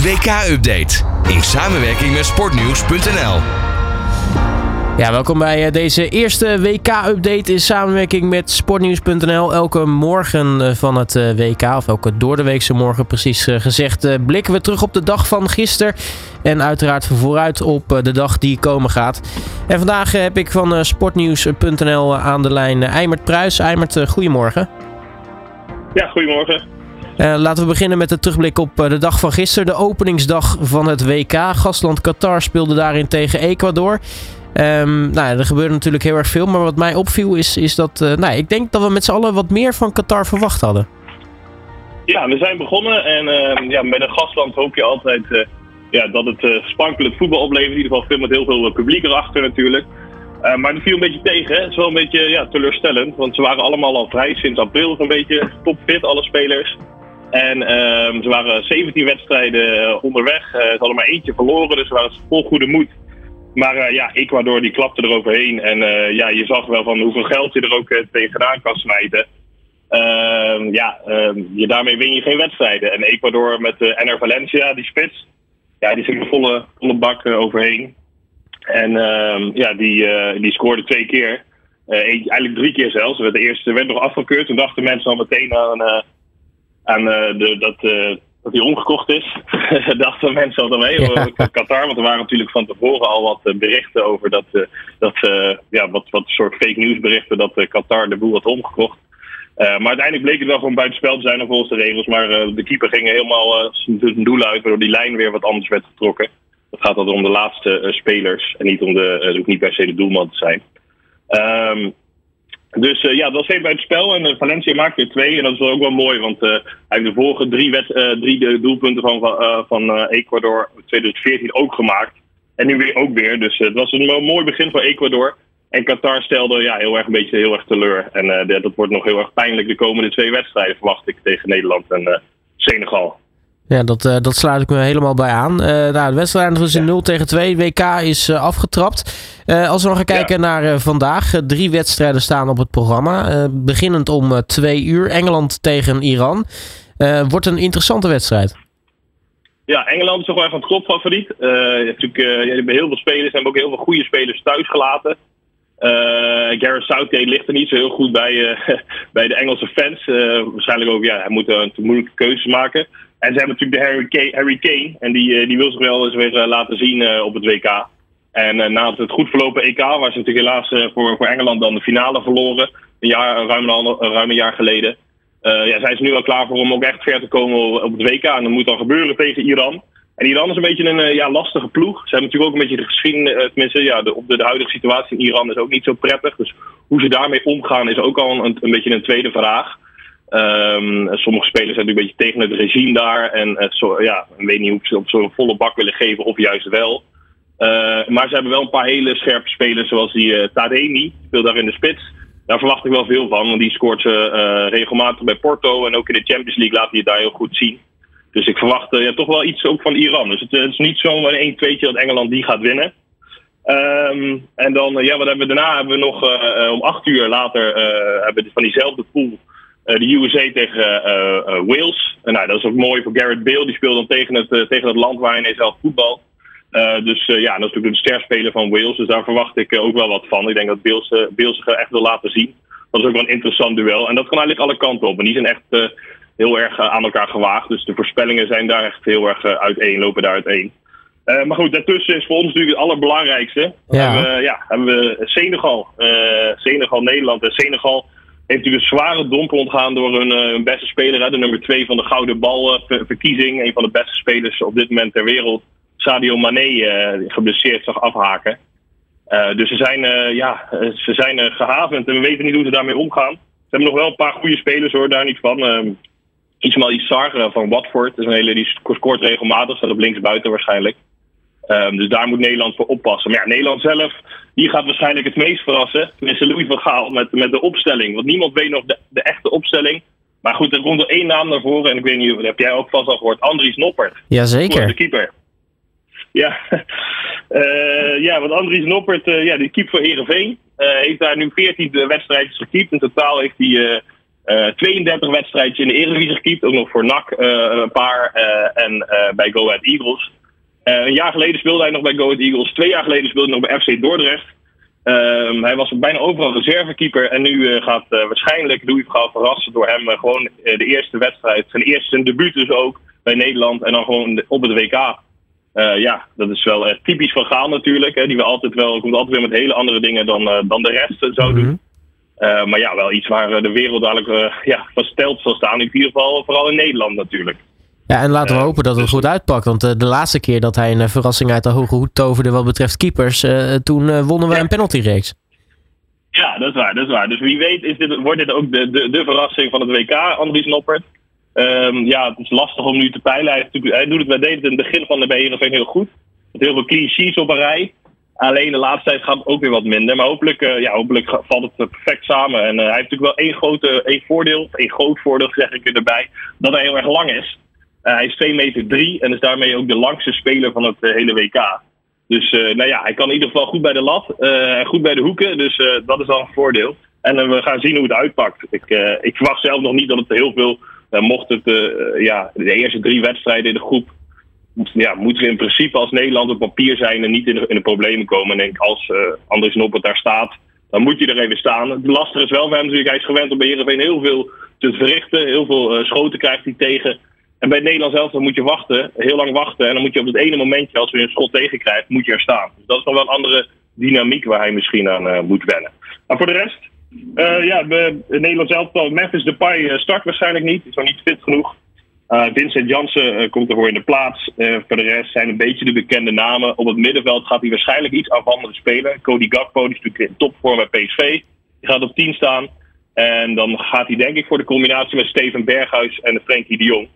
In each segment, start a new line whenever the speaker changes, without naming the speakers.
WK-update in samenwerking met sportnieuws.nl.
Ja, welkom bij eh, deze eerste WK-update in samenwerking met sportnieuws.nl. Elke morgen eh, van het eh, WK, of elke doordeweekse morgen precies gezegd, blikken we terug op de dag van gisteren. En uiteraard vooruit op de dag die komen gaat. En vandaag heb ik van sportnieuws.nl aan de lijn Eimert Pruis. Eimert, goedemorgen.
Ja, goedemorgen.
Uh, laten we beginnen met de terugblik op de dag van gisteren. De openingsdag van het WK. Gastland Qatar speelde daarin tegen Ecuador. Um, nou, er gebeurde natuurlijk heel erg veel. Maar wat mij opviel is, is dat... Uh, nou, ik denk dat we met z'n allen wat meer van Qatar verwacht hadden.
Ja, we zijn begonnen. En uh, ja, met een gastland hoop je altijd ja, dat het spankelijk voetbal oplevert. In ieder geval veel met heel veel publiek erachter natuurlijk. maar dat viel een beetje tegen. Het is wel een beetje ja, teleurstellend. Want ze waren allemaal al vrij sinds april een beetje topfit, alle spelers. En ehm, ze waren 17 wedstrijden onderweg. ze hadden maar eentje verloren, dus ze waren vol goede moed. Maar uh, ja, Ecuador die klapte er overheen. En uh, ja, je zag wel van hoeveel geld je er ook uh, tegenaan kan smijten. Ehm, ja, ehm, je, daarmee win je geen wedstrijden. En Ecuador met de NR Valencia, die spits, ja, die zit er volle, volle bak overheen. En uh, ja, die, die scoorde twee keer. eigenlijk drie keer zelfs. De eerste werd nog afgekeurd. Toen dachten mensen al meteen aan, aan de, dat dat hij omgekocht is. dachten mensen al mee over Qatar. Want er waren natuurlijk van tevoren al wat eh, berichten over dat, uh, dat uh, ja, wat, wat soort fake news berichten dat Qatar de boel had omgekocht. maar uiteindelijk bleek het wel gewoon buitenspel te zijn volgens de regels. Maar de keeper ging helemaal zijn doel uit, waardoor die lijn weer wat anders werd getrokken. Het gaat dan om de laatste spelers en niet om de, uh, niet per se de doelman te zijn. Um, dus uh, ja, dat was even het spel. En uh, Valencia maakte er twee. En dat is ook wel mooi, want uh, hij heeft de vorige drie, wet, drie doelpunten van, van Ecuador 2014 ook gemaakt. En nu weer ook weer. Dus het was een mooi begin voor Ecuador. En Qatar stelde ja, heel erg een beetje heel erg teleur. En dat wordt nog heel erg pijnlijk de komende twee wedstrijden, verwacht ik, tegen Nederland en Senegal.
Ja, dat, uh, dat sluit ik me helemaal bij aan. Uh, nou, de wedstrijd is in 0 tegen 2. WK is uh, afgetrapt. als we nog gaan kijken naar vandaag. drie wedstrijden staan op het programma. beginnend om twee uur. Engeland tegen Iran. wordt een interessante wedstrijd.
Ja, Engeland is toch wel echt een topfavoriet. je hebt natuurlijk je hebt heel veel spelers. hebben ook heel veel goede spelers thuis gelaten. Gareth Southgate ligt er niet zo heel goed bij, bij de Engelse fans. waarschijnlijk ook, ja, hij moet een moeilijke keuzes maken. En ze hebben natuurlijk de Harry Kane, Harry en die, eh, die wil zich wel eens weer eh, laten zien eh, op het WK. En na het goed verlopen EK, waar ze natuurlijk helaas voor, voor Engeland dan de finale verloren, een jaar, ruim, een, ruim een jaar geleden, ja, zijn ze nu wel klaar voor om ook echt ver te komen op het WK. En dat moet dan gebeuren tegen Iran. En Iran is een beetje een ja, lastige ploeg. Ze hebben natuurlijk ook een beetje de geschiedenis, tenminste, ja, de, op de, de, huidige situatie in Iran is ook niet zo prettig. Dus hoe ze daarmee omgaan is ook al een, een beetje een tweede vraag. Um, sommige spelers zijn natuurlijk een beetje tegen het regime daar. En uh, zo, ja, ik weet niet of ze op zo'n volle bak willen geven of juist wel. Uh, maar ze hebben wel een paar hele scherpe spelers, zoals die uh, Tademi, speelt daar in de spits. Daar verwacht ik wel veel van, want die scoort ze regelmatig bij Porto. En ook in de Champions League laat hij het daar heel goed zien. Dus ik verwacht ja, toch wel iets ook van Iran. Dus het, is niet zo'n 1 2 dat Engeland die gaat winnen. Um, en dan, ja, wat hebben we daarna? Hebben we nog om acht uur later hebben we van diezelfde pool eh, de USA tegen eh, eh, Wales. Nou, dat is ook mooi voor Garrett Bale. Die speelt dan tegen het, tegen het land waar hij zelf voetbal. dus ja, dat is natuurlijk de sterspeler van Wales. Dus daar verwacht ik ook wel wat van. Ik denk dat Bale zich echt wil laten zien. Dat is ook wel een interessant duel. En dat kan eigenlijk alle kanten op. En die zijn echt heel erg aan elkaar gewaagd. Dus de voorspellingen zijn daar echt heel erg uiteen, lopen daar uiteen. Maar goed, daartussen is voor ons natuurlijk het allerbelangrijkste. Ja. Hebben we, ja, hebben we Senegal. Senegal, Nederland en Senegal heeft u een zware domper ontgaan door hun, uh, beste speler. de nummer 2 van de Gouden Bal uh, verkiezing. Een van de beste spelers op dit moment ter wereld. Sadio Mane uh, geblesseerd zag afhaken. dus ze zijn, ja, ze zijn gehavend en we weten niet hoe ze daarmee omgaan. Ze hebben nog wel een paar goede spelers hoor, daar niet van. Uh, Ismail Issar van Watford. is een hele, die scoort regelmatig, staat op linksbuiten waarschijnlijk. Um, dus daar moet Nederland voor oppassen. Maar ja, Nederland zelf, die gaat waarschijnlijk het meest verrassen. Tenminste, Louis van Gaal met, met de opstelling. Want niemand weet nog de, de echte opstelling. Maar goed, er komt er één naam naar voren. En ik weet niet, dat heb jij ook vast al gehoord. Andries Noppert.
Jazeker.
De keeper. Ja, uh, ja want Andries Noppert, uh, ja, die keeper voor Heerenveen. Uh, heeft daar nu 14 wedstrijdjes gekiept. In totaal heeft hij 32 wedstrijdjes in de Eredivisie gekiept. Ook nog voor NAC een paar. en bij Go Ahead Eagles. Een jaar geleden speelde hij nog bij Go Ahead Eagles. Twee jaar geleden speelde hij nog bij FC Dordrecht. Ehm, hij was bijna overal reservekeeper. En nu gaat waarschijnlijk Louis Vergaal verrassen door hem gewoon de eerste wedstrijd. Zijn eerste zijn debuut dus ook bij Nederland. En dan gewoon op het WK. ja, dat is wel typisch van Gaal natuurlijk. Hè, die we altijd wel, komt altijd weer met hele andere dingen dan, dan de rest zou doen. Mhm. Uh, maar ja, wel iets waar de wereld dadelijk uh, ja, versteld zal staan. In ieder geval vooral in Nederland natuurlijk.
Ja, en laten we hopen dat het goed uitpakt. Want de laatste keer dat hij een verrassing uit de hoge hoed toverde wat betreft keepers, toen wonnen we een penaltyreeks.
Ja, dat is waar, dat is waar. Dus wie weet is dit, wordt dit ook de, de, de verrassing van het WK, Andries Noppert. Um, ja, het is lastig om nu te peilen. Hij, hij doet het bij David in het begin van de BRV heel goed. Met heel veel clean sheets op een rij. Alleen de laatste tijd gaat het ook weer wat minder. Maar hopelijk, uh, ja, hopelijk valt het eh, perfect samen. En uh, hij heeft natuurlijk wel één, grote, één voordeel, één groot voordeel zeg ik erbij, dat hij heel erg lang is. Hij is 2 meter 3 en is daarmee ook de langste speler van het hele WK. Dus nou ja, hij kan in ieder geval goed bij de lat en goed bij de hoeken. Dus dat is al een voordeel. En we gaan zien hoe het uitpakt. Ik, ik verwacht zelf nog niet dat het heel veel, mocht het ja, de eerste drie wedstrijden in de groep ja, moeten we in principe als Nederland op papier zijn en niet in de, in problemen komen. En denk, als uh, Andries Noppert daar staat, dan moet je er even staan. Het lastige is wel voor hem natuurlijk, hij is gewend om bij Heerenveen heel veel te verrichten. Heel veel uh, schoten krijgt hij tegen. En bij het Nederlands zelf dan moet je wachten, heel lang wachten. En dan moet je op het ene momentje, als je een schot tegenkrijgt, moet je er staan. Dus dat is nog wel een andere dynamiek waar hij misschien aan uh, moet wennen. Maar voor de rest, ja, in Nederland zelf, Memphis Depay start waarschijnlijk niet. Is nog niet fit genoeg. Vincent Jansen komt ervoor in de plaats. Voor de rest zijn een beetje de bekende namen. Op het middenveld gaat hij waarschijnlijk iets aanvallender spelen. Cody Gakpo die is natuurlijk in topvorm bij PSV. Die gaat op 10 staan. En dan gaat hij denk ik voor de combinatie met Steven Berghuis en Frenkie de Jong.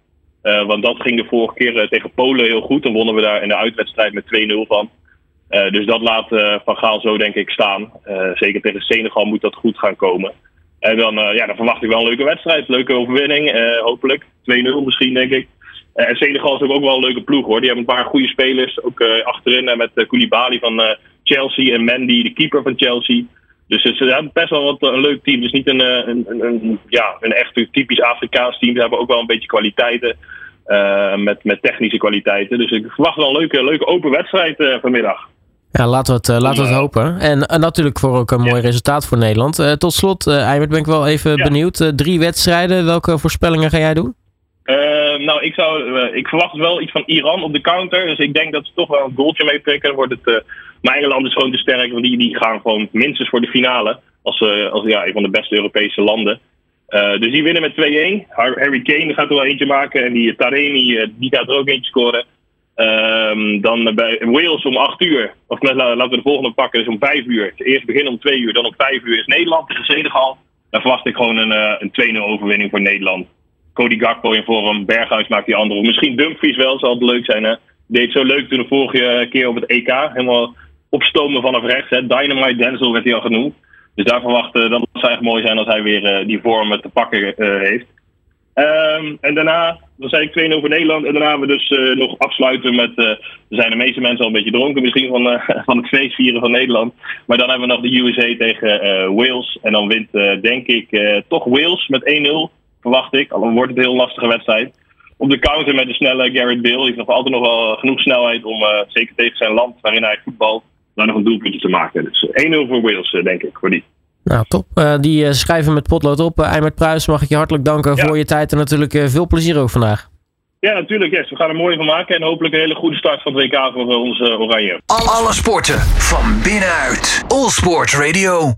Want dat ging de vorige keer tegen Polen heel goed. Dan wonnen we daar in de uitwedstrijd met 2-0 van. dus dat laat Van Gaal zo denk ik staan. zeker tegen Senegal moet dat goed gaan komen. En dan, ja, dan verwacht ik wel een leuke wedstrijd. Leuke overwinning, hopelijk. 2-0 misschien, denk ik. En Senegal is ook wel een leuke ploeg, hoor. Die hebben een paar goede spelers. Ook achterin met Koulibaly van Chelsea en Mandy, de keeper van Chelsea. Dus ze hebben best wel wat, een leuk team. Het is niet een, een, een, een, ja, een echt typisch Afrikaans team. Ze hebben ook wel een beetje kwaliteiten. met, met technische kwaliteiten. Dus ik verwacht wel een leuke, leuke open wedstrijd vanmiddag.
Ja, laten we het, uh, laten we het hopen. En uh, natuurlijk voor ook een mooi resultaat voor Nederland. Uh, tot slot, uh, Eimert, ben ik wel even benieuwd. drie wedstrijden, welke voorspellingen ga jij doen?
nou, ik, zou, ik verwacht wel iets van Iran op de counter. Dus ik denk dat ze toch wel een goaltje meeprikken. Dan wordt het, maar Engeland is gewoon te sterk, want die, die gaan gewoon minstens voor de finale. Als, als ja, een van de beste Europese landen. dus die winnen met 2-1. Harry Kane gaat er wel eentje maken. En die Taremi, die gaat er ook eentje scoren. Um, dan bij Wales om 8 uur. Of laten we de volgende pakken, dus om 5 uur. Eerst beginnen om 2 uur, dan om 5 uur is Nederland tegen Senegal. Dan verwacht ik gewoon een, een 2-0 overwinning voor Nederland. Cody Gakpo in vorm, Berghuis maakt die andere. Misschien Dumfries wel, zal het leuk zijn. Hè? Deed zo leuk toen de vorige keer op het EK. Helemaal opstomen vanaf rechts. Hè? Dynamite Denzel werd hij al genoemd. Dus daar verwachten dat zou echt mooi zijn als hij weer uh, die vorm te pakken uh, heeft. Um, en daarna, dan zei ik 2-0 voor Nederland. En daarna we dus uh, nog afsluiten met. Uh, er zijn de meeste mensen al een beetje dronken, misschien van, uh, van het feestvieren van Nederland. Maar dan hebben we nog de USA tegen Wales. En dan wint, denk ik, toch Wales met 1-0, verwacht ik. Al wordt het een heel lastige wedstrijd. Op de counter met de snelle Garrett Bill. Die heeft nog altijd nog wel genoeg snelheid om, zeker tegen zijn land waarin hij voetbalt, daar nog een doelpuntje te maken. Dus 1-0 voor Wales, denk ik, voor die.
Nou, top. Uh, die schrijven met potlood op. Uh, Eimert Pruis, mag ik je hartelijk danken ja. voor je tijd en natuurlijk veel plezier ook vandaag.
Ja, natuurlijk. Yes. We gaan er mooi van maken en hopelijk een hele goede start van het WK voor onze Oranje.
Alle sporten van binnenuit. All Sport Radio.